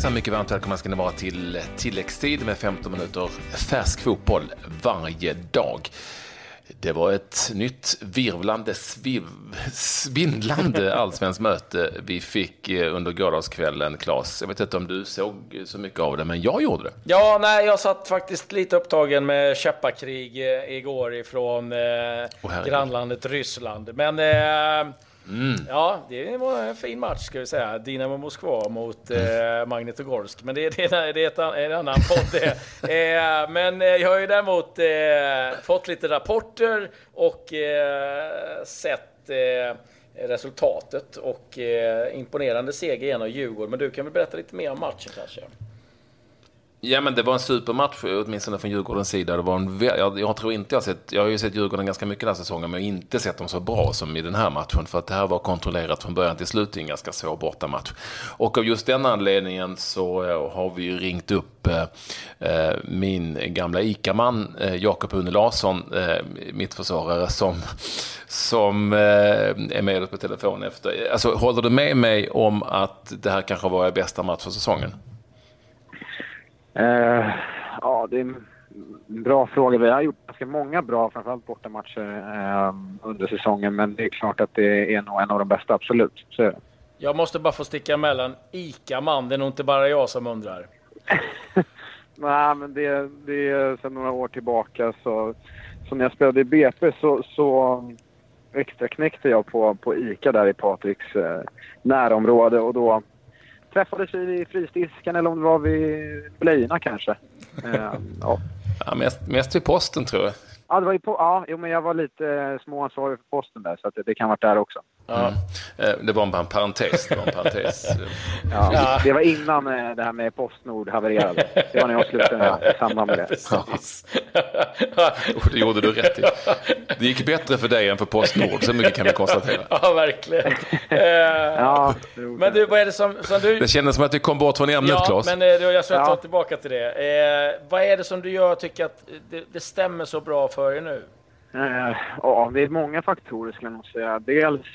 Hejsan, mycket varmt välkomna ska ni vara till tilläggstid med 15 minuter färsk fotboll varje dag. Det var ett nytt virvlande, sviv, svindlande allsvenskt möte vi fick eh, under gårdagskvällen, Claes. Jag vet inte om du såg så mycket av det, men jag gjorde det. Ja, nej, jag satt faktiskt lite upptagen med käppakrig eh, igår ifrån eh, oh, grannlandet Ryssland. Men eh, Mm. Ja, det var en fin match ska vi säga. Dinamo Moskva mot mm. eh, Magnitogorsk. Men det, det, det är en annan podd eh, Men eh, jag har ju däremot eh, fått lite rapporter och eh, sett eh, resultatet och imponerande seger igen av Djurgården. Men du kan väl berätta lite mer om matchen kanske? Ja, men det var en supermatch, åtminstone från Djurgårdens sida. Det var en, jag, jag tror inte jag sett, jag har ju sett Djurgården ganska mycket den här säsongen, men inte sett dem så bra som i den här matchen. För att det här var kontrollerat från början till slut i en ganska svår bortamatch. Och av just den anledningen så eh, har vi ju ringt upp eh, eh, min gamla ICA-man eh, Jakob Une Larsson, eh, mittförsvarare, som, som eh, är med oss på telefon efter. Alltså, håller du med mig om att det här kanske var er bästa match för säsongen? Eh, ja, det är en bra fråga. Vi har gjort ganska många bra, framförallt bortamatcher eh, under säsongen. Men det är klart att det är nog en av de bästa, absolut. Så är det. Jag måste bara få sticka emellan. ICA-man, det är nog inte bara jag som undrar. Nej, men det, det är sedan några år tillbaka. Så, så när jag spelade i BP så, så extra knäckte jag på, på ICA där i Patriks eh, närområde. Och då träffades vi i frysdisken eller om det var vid blöjorna kanske. Uh, ja. ja, mest, mest vid posten tror jag. Ja, det var ju på, ja jo, men jag var lite småansvarig för posten där, så det, det kan ha varit där också. Mm. Det var bara en parentes. Det var, en parentes. ja, det var innan eh, det här med Postnord havererade. Det var när jag slutade i samband med det. Precis. Ja. det gjorde du rätt i. Det gick bättre för dig än för Postnord, så mycket kan vi konstatera. Ja, verkligen. ja, men du, vad är det som, som du... Det kändes som att vi kom bort från ämnet, ja, Claes. men jag ska ta tillbaka till det. Eh, vad är det som du gör tycker att det, det stämmer så bra för er nu? Eh, ja, det är många faktorer skulle jag nog säga. Dels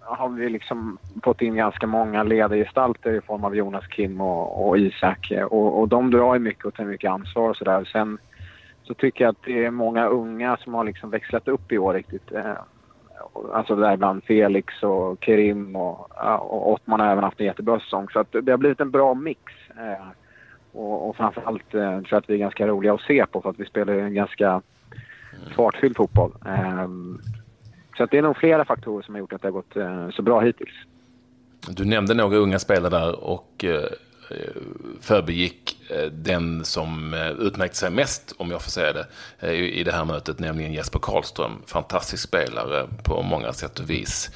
har vi liksom fått in ganska många ledargestalter i form av Jonas, Kim och, och Isak. Och, och de drar ju mycket och tar mycket ansvar och sådär. Sen så tycker jag att det är många unga som har liksom växlat upp i år riktigt. Eh, alltså däribland Felix och Kerim och, och Ottman har även haft en jättebra säsong. Så att det har blivit en bra mix. Eh, och, och framförallt eh, tror jag att vi är ganska roliga att se på för att vi spelar en ganska fartfylld fotboll. Ehm, så att det är nog flera faktorer som har gjort att det har gått eh, så bra hittills. Du nämnde några unga spelare där och eh, förbegick eh, den som utmärkte sig mest, om jag får säga det, i det här mötet, nämligen Jesper Karlström. Fantastisk spelare på många sätt och vis.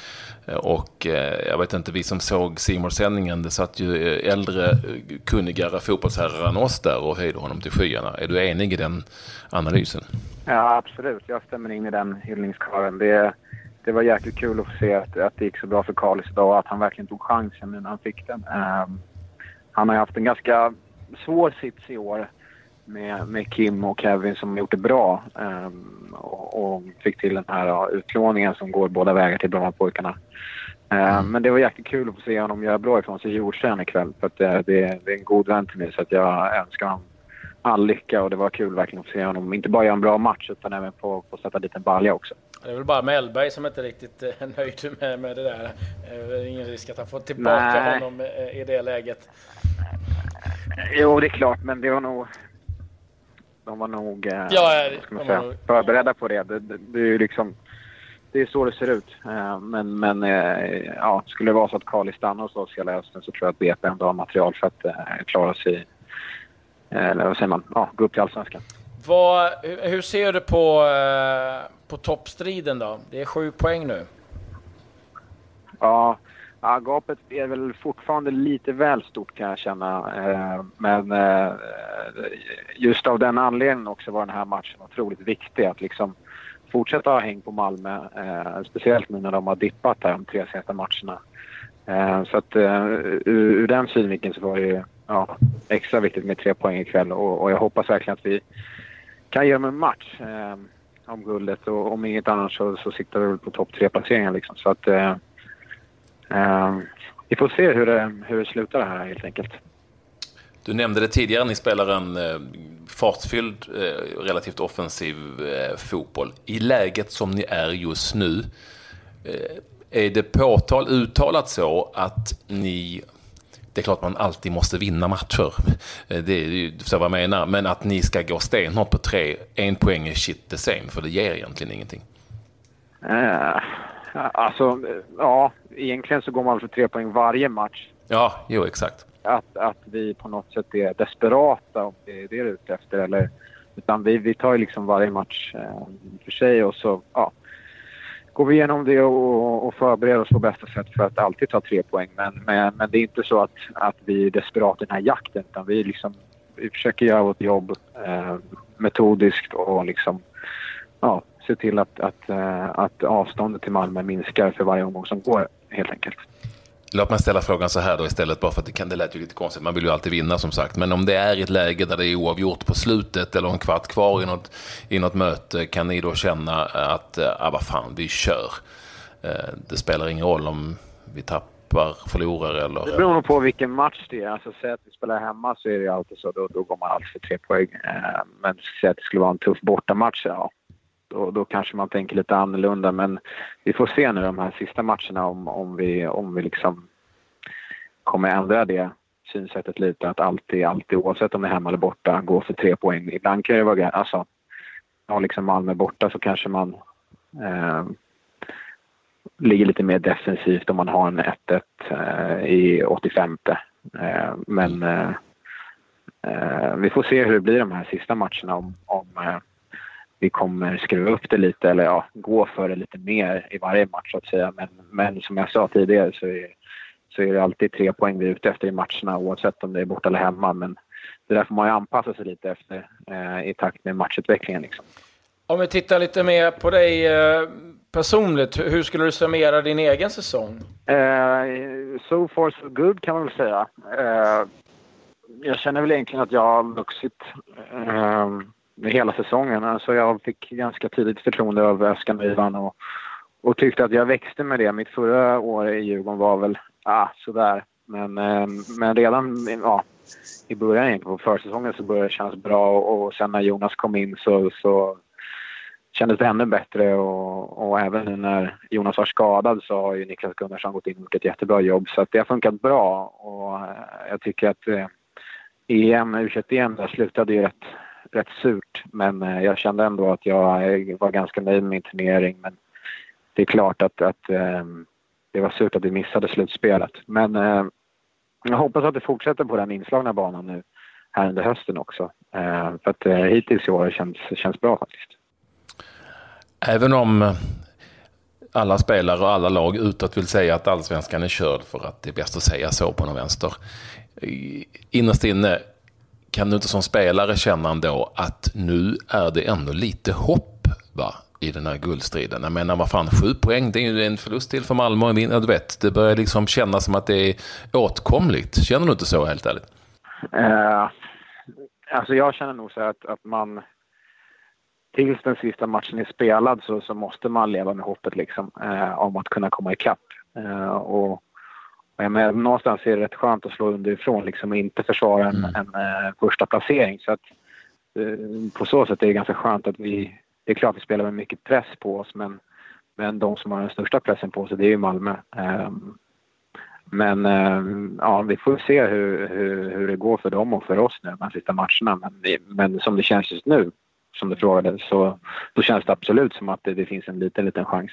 Och jag vet inte, vi som såg simor sändningen det satt ju äldre, kunnigare fotbollsherrar än oss där och höjde honom till skyarna. Är du enig i den analysen? Ja, absolut. Jag stämmer in i den hyllningskören. Det, det var jäkligt kul att få se att, att det gick så bra för Karlis idag och att han verkligen tog chansen när han fick den. Um, han har ju haft en ganska svår sits i år med, med Kim och Kevin som gjort det bra um, och, och, fick till den här uh, utlåningen som går båda vägar till Brommapojkarna. Uh, mm. Men det var jäkligt kul att få se honom göra bra ifrån sig i Djurgården ikväll för att det, det, är en god vän till mig så att jag önskar honom all lycka och det var kul verkligen att se honom inte bara göra en bra match utan även få, få sätta dit en balja också. Det är väl bara Mellberg som inte riktigt är nöjd med, med det där. Det är ingen risk att han får tillbaka Nej. honom i det läget. Jo, det är klart, men det var nog... De var nog, eh, ja, ska man säga, förberedda på det. Det, det, det är ju liksom... Det är så det ser ut. Eh, men, men eh, ja, skulle det vara så att Carly stannar hos oss hela hösten så tror jag att BP ändå har material för att klara sig eller vad säger man, ja, gå upp till Allsvenskan. Vad, hur ser du på, eh, på toppstriden då? Det är sju poäng nu. Ja, ja, gapet är väl fortfarande lite väl stort kan jag känna. Eh, men eh, just av den anledningen också var den här matchen otroligt viktig. Att liksom fortsätta ha häng på Malmö. Speciellt nu när de har dippat här de tre senaste matcherna. Så att ur den synvinkeln så var det ju ja, extra viktigt med tre poäng ikväll och, och jag hoppas verkligen att vi kan ge dem en match eh, om guldet och om inget annat så, så siktar vi på topp tre-placeringen liksom. Så att eh, eh, vi får se hur det, hur det slutar här helt enkelt. Du nämnde det tidigare, ni spelar en eh, fartfylld, eh, relativt offensiv eh, fotboll. I läget som ni är just nu, eh, är det påtal, uttalat så att ni det är klart man alltid måste vinna matcher. Eh, det är ju så vad jag menar. Men att ni ska gå stenhårt på tre, en poäng är shit the same, för det ger egentligen ingenting. Uh, alltså, ja, egentligen så går man för tre poäng varje match. Ja, jo exakt. Att, att vi på något sätt är desperata, om det är det du är ute efter. Eller, utan vi, vi tar ju liksom varje match eh, för sig och så, ja, går vi igenom det och, och förbereder oss på bästa sätt för att alltid ta tre poäng. Men, men, men det är inte så att, att vi är desperata i den här jakten utan vi, liksom, vi försöker göra vårt jobb eh, metodiskt och liksom, ja, se till att, att, eh, att avståndet till Malmö minskar för varje omgång som går helt enkelt. Låt mig ställa frågan så här då istället, bara för att det, kan, det lät ju lite konstigt. Man vill ju alltid vinna som sagt. Men om det är ett läge där det är oavgjort på slutet eller en kvart kvar i något, i något möte, kan ni då känna att, eh, ah, vad fan, vi kör. Eh, det spelar ingen roll om vi tappar, förlorar eller... Det beror nog på vilken match det är. Alltså, säg att vi spelar hemma så är det alltid så. Då, då går man alltid för tre poäng. Eh, men säg att det skulle vara en tuff bortamatch, ja. Då, då kanske man tänker lite annorlunda. Men vi får se nu de här sista matcherna om, om vi, om vi liksom kommer ändra det synsättet lite. Att alltid, alltid oavsett om det är hemma eller borta, gå för tre poäng. Ibland kan det vara... Alltså, har liksom Malmö borta så kanske man eh, ligger lite mer defensivt om man har en 1-1 eh, i 85. Eh, men eh, eh, vi får se hur det blir de här sista matcherna om, om eh, vi kommer skruva upp det lite eller ja, gå för det lite mer i varje match så att säga. Men, men som jag sa tidigare så är, så är det alltid tre poäng vi är ute efter i matcherna oavsett om det är borta eller hemma. Men det där får man ju anpassa sig lite efter eh, i takt med matchutvecklingen. Liksom. Om vi tittar lite mer på dig eh, personligt, hur skulle du summera din egen säsong? Eh, so far so good kan man väl säga. Eh, jag känner väl egentligen att jag har vuxit eh, hela säsongen. Alltså jag fick ganska tidigt förtroende av Öskan och Ivan och, och tyckte att jag växte med det. Mitt förra år i Djurgården var väl ah, sådär. Men, eh, men redan ja, i början på försäsongen så började det kännas bra och sen när Jonas kom in så, så kändes det ännu bättre och, och även nu när Jonas var skadad så har ju Niklas Gunnarsson gått in och gjort ett jättebra jobb så att det har funkat bra och eh, jag tycker att eh, EM, U21-EM där slutade ju rätt rätt surt. Men eh, jag kände ändå att jag eh, var ganska nöjd med min turnering. Men det är klart att, att eh, det var surt att vi missade slutspelet. Men eh, jag hoppas att det fortsätter på den inslagna banan nu här under hösten också. Eh, för att eh, hittills i år känns, känns bra faktiskt. Även om eh, alla spelare och alla lag utåt vill säga att allsvenskan är körd för att det är bäst att säga så på någon vänster. Innerst inne kan du inte som spelare känna ändå att nu är det ändå lite hopp va, i den här guldstriden? Jag menar, vad fan, sju poäng, det är ju en förlust till för Malmö. Du vet, det börjar liksom kännas som att det är åtkomligt. Känner du inte så, helt ärligt? Uh, alltså jag känner nog så att, att man tills den sista matchen är spelad så, så måste man leva med hoppet liksom, uh, om att kunna komma ikapp. Uh, och men någonstans är det rätt skönt att slå underifrån liksom, och inte försvara en, mm. en uh, första placering. Så att, uh, på så sätt är det ganska skönt att vi... Det är klart att vi spelar med mycket press på oss men, men de som har den största pressen på sig det är ju Malmö. Um, men uh, ja, vi får se hur, hur, hur, det går för dem och för oss nu de här sista matcherna. Men, men som det känns just nu, som du frågade, så då känns det absolut som att det, det finns en liten, liten chans.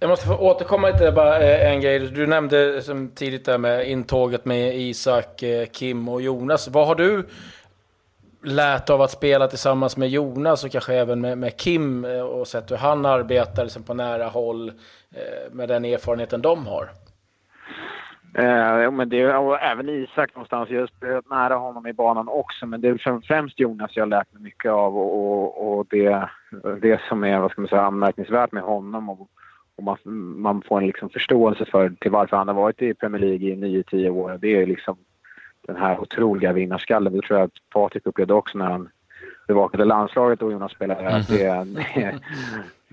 Jag måste få återkomma lite bara eh, en grej. Du nämnde eh, som tidigt där med intåget med Isak, eh, Kim och Jonas. Vad har du lärt av att spela tillsammans med Jonas och kanske även med, med Kim och sett hur han arbetar liksom på nära håll med den erfarenheten de har? Eh, men det, och även Isak någonstans. Jag har spelat nära honom i banan också. Men det är främst Jonas jag har lärt mig mycket av och, och, och det, det som är vad ska man säga, anmärkningsvärt med honom och och man, man får en liksom förståelse för till varför han har varit i Premier League i 9-10 år. Det är liksom den här otroliga vinnarskallen. Det tror jag att Patrik upplevde också när han bevakade landslaget och Jonas spelade. Mm. Det är en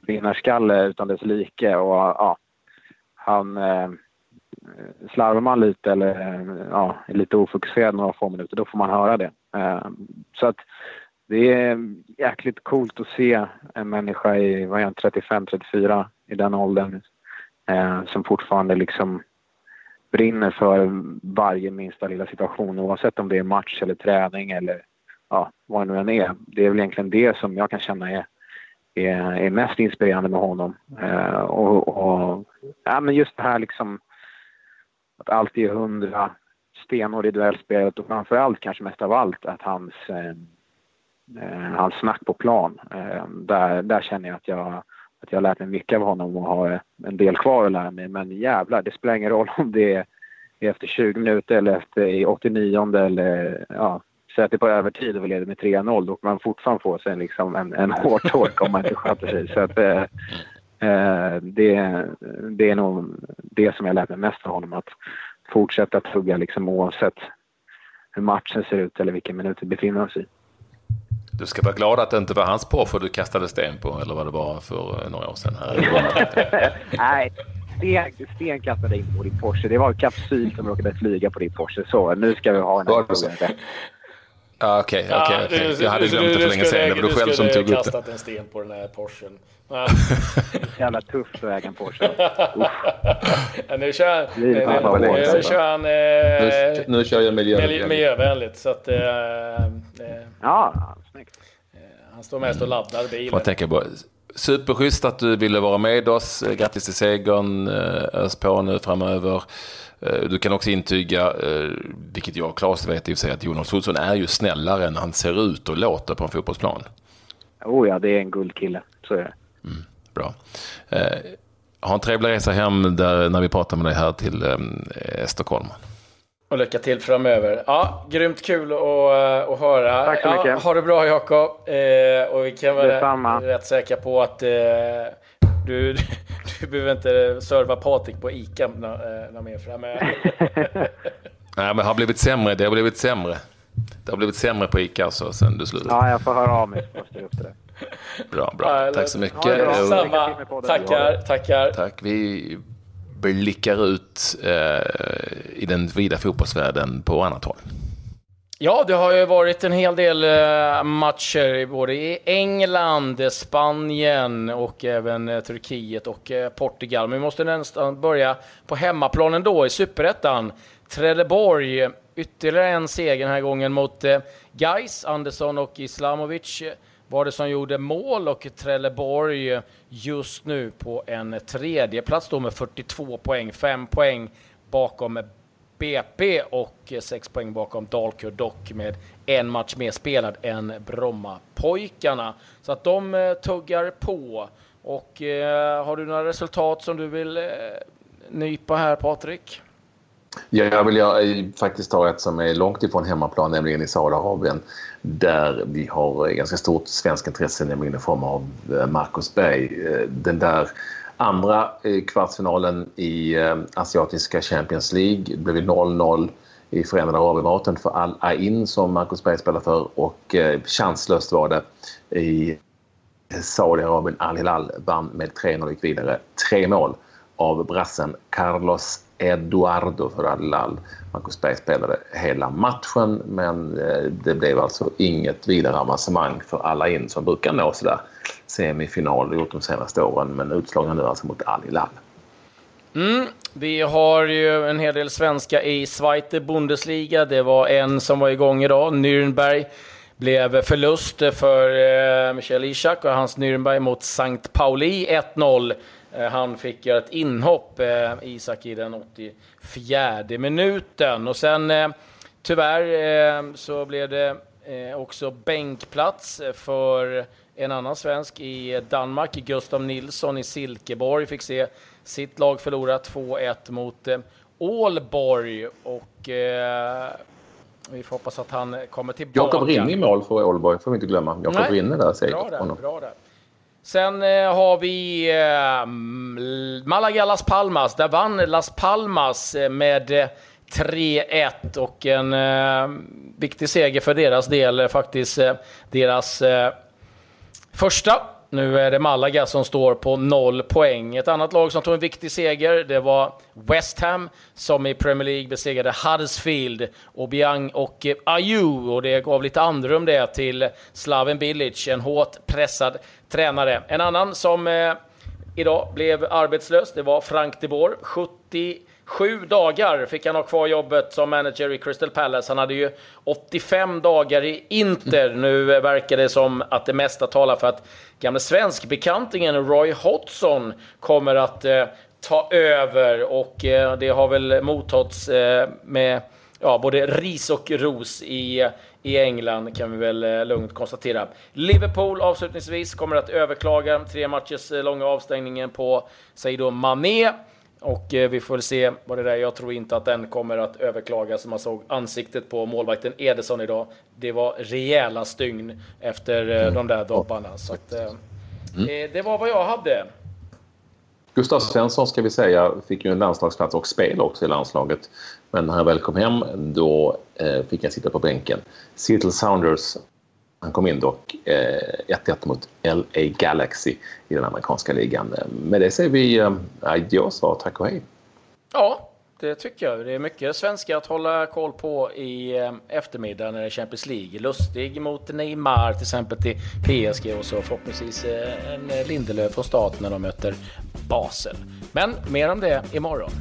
vinnarskalle utan dess like. Och, ja, han, eh, slarvar man lite eller ja, är lite ofokuserad några få minuter, då får man höra det. Eh, så att det är jäkligt coolt att se en människa i 35-34 i den åldern eh, som fortfarande liksom brinner för varje minsta lilla situation oavsett om det är match eller träning eller ja, vad det nu än är. Det är väl egentligen det som jag kan känna är, är, är mest inspirerande med honom. Eh, och, och, ja, men just det här liksom att alltid är hundra stenhård i duellspelet och framförallt kanske mest av allt att hans, eh, eh, Eh, hans snack på plan. Eh, där, där känner jag att jag att jag har lärt mig mycket av honom och har en del kvar att lära mig. Men jävlar, det spelar ingen roll om det är efter 20 minuter eller efter i 89 eller ja, säg att det är på övertid och vi leder med 3-0. Då kan man fortfarande få sig liksom en, en hård tork om man inte sköter sig. Så att, eh, eh det, det är nog det som jag har lärt mig mest av honom. Att fortsätta tugga liksom oavsett hur matchen ser ut eller vilken minut vi befinner oss i. Du ska vara glad att det inte var hans Porsche du kastade sten på, eller vad det var för några år sedan. Här. Nej, sten, sten kastade in på din Porsche. Det var en kapsyl som råkade flyga på din Porsche. Så nu ska vi ha en här Ja, okej, okej, okej. Jag hade glömt det för länge sedan. Det var du själv som tog upp det. Du skulle kastat en sten på den här Porschen. Jävla tufft att äga en Porsche. ja, nu kör han... Nu, nu, kör han... Eh, nu, nu kör jag miljövänligt. miljövänligt så att... Eh, eh, ja. Eh, han står mest och laddar bilen. Får tänka på. Superschysst att du ville vara med oss. Grattis till segern. Eh, ös på nu framöver. Eh, du kan också intyga, eh, vilket jag och Claes vet i och för sig, att Jonas Olsson är ju snällare än han ser ut och låter på en fotbollsplan. Oh ja, det är en guldkille. Så är det. Mm, bra. Eh, ha en trevlig resa hem där, när vi pratar med dig här till eh, Stockholm. Och lycka till framöver. Ja, grymt kul att, att höra. Tack så mycket. Ja, ha det bra Jakob. Eh, och vi kan vara rätt säkra på att eh, du, du behöver inte serva Patrik på ICA något mer framöver. Nej, men det har blivit sämre. Det har blivit sämre. Det har blivit sämre på ICA alltså, sen du slutade. Ja, jag får höra av mig. Måste upp det. Bra, bra. Tack så mycket. Ja, Samma. Tackar, tackar. Tack. Vi blickar ut eh, i den vida fotbollsvärlden på annat håll. Ja, det har ju varit en hel del eh, matcher både i England, Spanien och även eh, Turkiet och eh, Portugal. Men vi måste nästan börja på hemmaplanen då i Superettan. Trelleborg, ytterligare en seger den här gången mot Gais, Andersson och Islamovic var det som gjorde mål och Trelleborg just nu på en tredje plats då med 42 poäng, 5 poäng bakom BP och 6 poäng bakom Dalkurd dock med en match mer spelad än Brommapojkarna. Så att de eh, tuggar på. Och eh, har du några resultat som du vill eh, nypa här Patrik? Ja, jag vill jag eh, faktiskt ta ett som är långt ifrån hemmaplan, nämligen i Saudiarabien där vi har eh, ganska stort svenskt intresse, nämligen i form av eh, Marcus Berg. Den där andra kvartsfinalen i asiatiska Champions League blev 0-0 i Förenade Arabemiraten för Al Ain som Marcus Berg spelar för och chanslöst var det i Saudiarabien. Al Hilal vann med 3-0 och gick vidare. Tre mål av brassen Carlos Eduardo för Al Hilal. Marcus Berg spelade hela matchen men eh, det blev alltså inget vidare avancemang för alla in som brukar nå sådär semifinal gjort de senaste åren men utslagna nu alltså mot Al Hilal. Mm, vi har ju en hel del svenska i Zweite Bundesliga. Det var en som var igång idag, Nürnberg blev förlust för eh, Michel Ishak och hans Nürnberg mot Sankt Pauli 1-0. Eh, han fick göra ett inhopp, eh, Isak, i den 84 minuten. Och sen eh, tyvärr så blev det också bänkplats för en annan svensk i Danmark, Gustav Nilsson i Silkeborg, fick se sitt lag förlora 2-1 mot Ålborg. Och eh, vi får hoppas att han kommer tillbaka. Jakob Rinne i mål för Ålborg, får vi inte glömma. Jakob Rinne där, säger bra där, bra där. Sen eh, har vi eh, Malaga Las Palmas. Där vann Las Palmas eh, med eh, 3-1 och en eh, viktig seger för deras del. Eh, faktiskt eh, deras första nu är det Malaga som står på noll poäng. Ett annat lag som tog en viktig seger, det var West Ham som i Premier League besegrade Huddersfield, Obiang och Ayew. Och det gav lite andrum det till Slaven Bilic, en hårt pressad tränare. En annan som eh, idag blev arbetslös, det var Frank de Boer. 70 Sju dagar fick han ha kvar jobbet som manager i Crystal Palace. Han hade ju 85 dagar i Inter. Nu verkar det som att det mesta talar för att gamle svenskbekantingen Roy Hodgson kommer att eh, ta över och eh, det har väl mottagits eh, med ja, både ris och ros i, i England kan vi väl eh, lugnt konstatera. Liverpool avslutningsvis kommer att överklaga tre matchers eh, långa avstängningen på säg då, Mané. Och eh, vi får väl se vad det är. Jag tror inte att den kommer att överklagas. Man såg ansiktet på målvakten Ederson idag. Det var rejäla stygn efter eh, mm. de där dobbarna. Så att, eh, mm. det var vad jag hade. Gustav Svensson ska vi säga fick ju en landslagsplats och spel också i landslaget. Men när han väl kom hem då fick han sitta på bänken. Seattle Sounders han kom in dock 1-1 eh, mot LA Galaxy i den amerikanska ligan. Med det säger vi eh, adios och tack och hej. Ja, det tycker jag. Det är mycket svenskar att hålla koll på i eh, eftermiddag när det är Champions League. Lustig mot Neymar till exempel till PSG och så förhoppningsvis eh, en Lindelöf från start när de möter Basel. Men mer om det imorgon.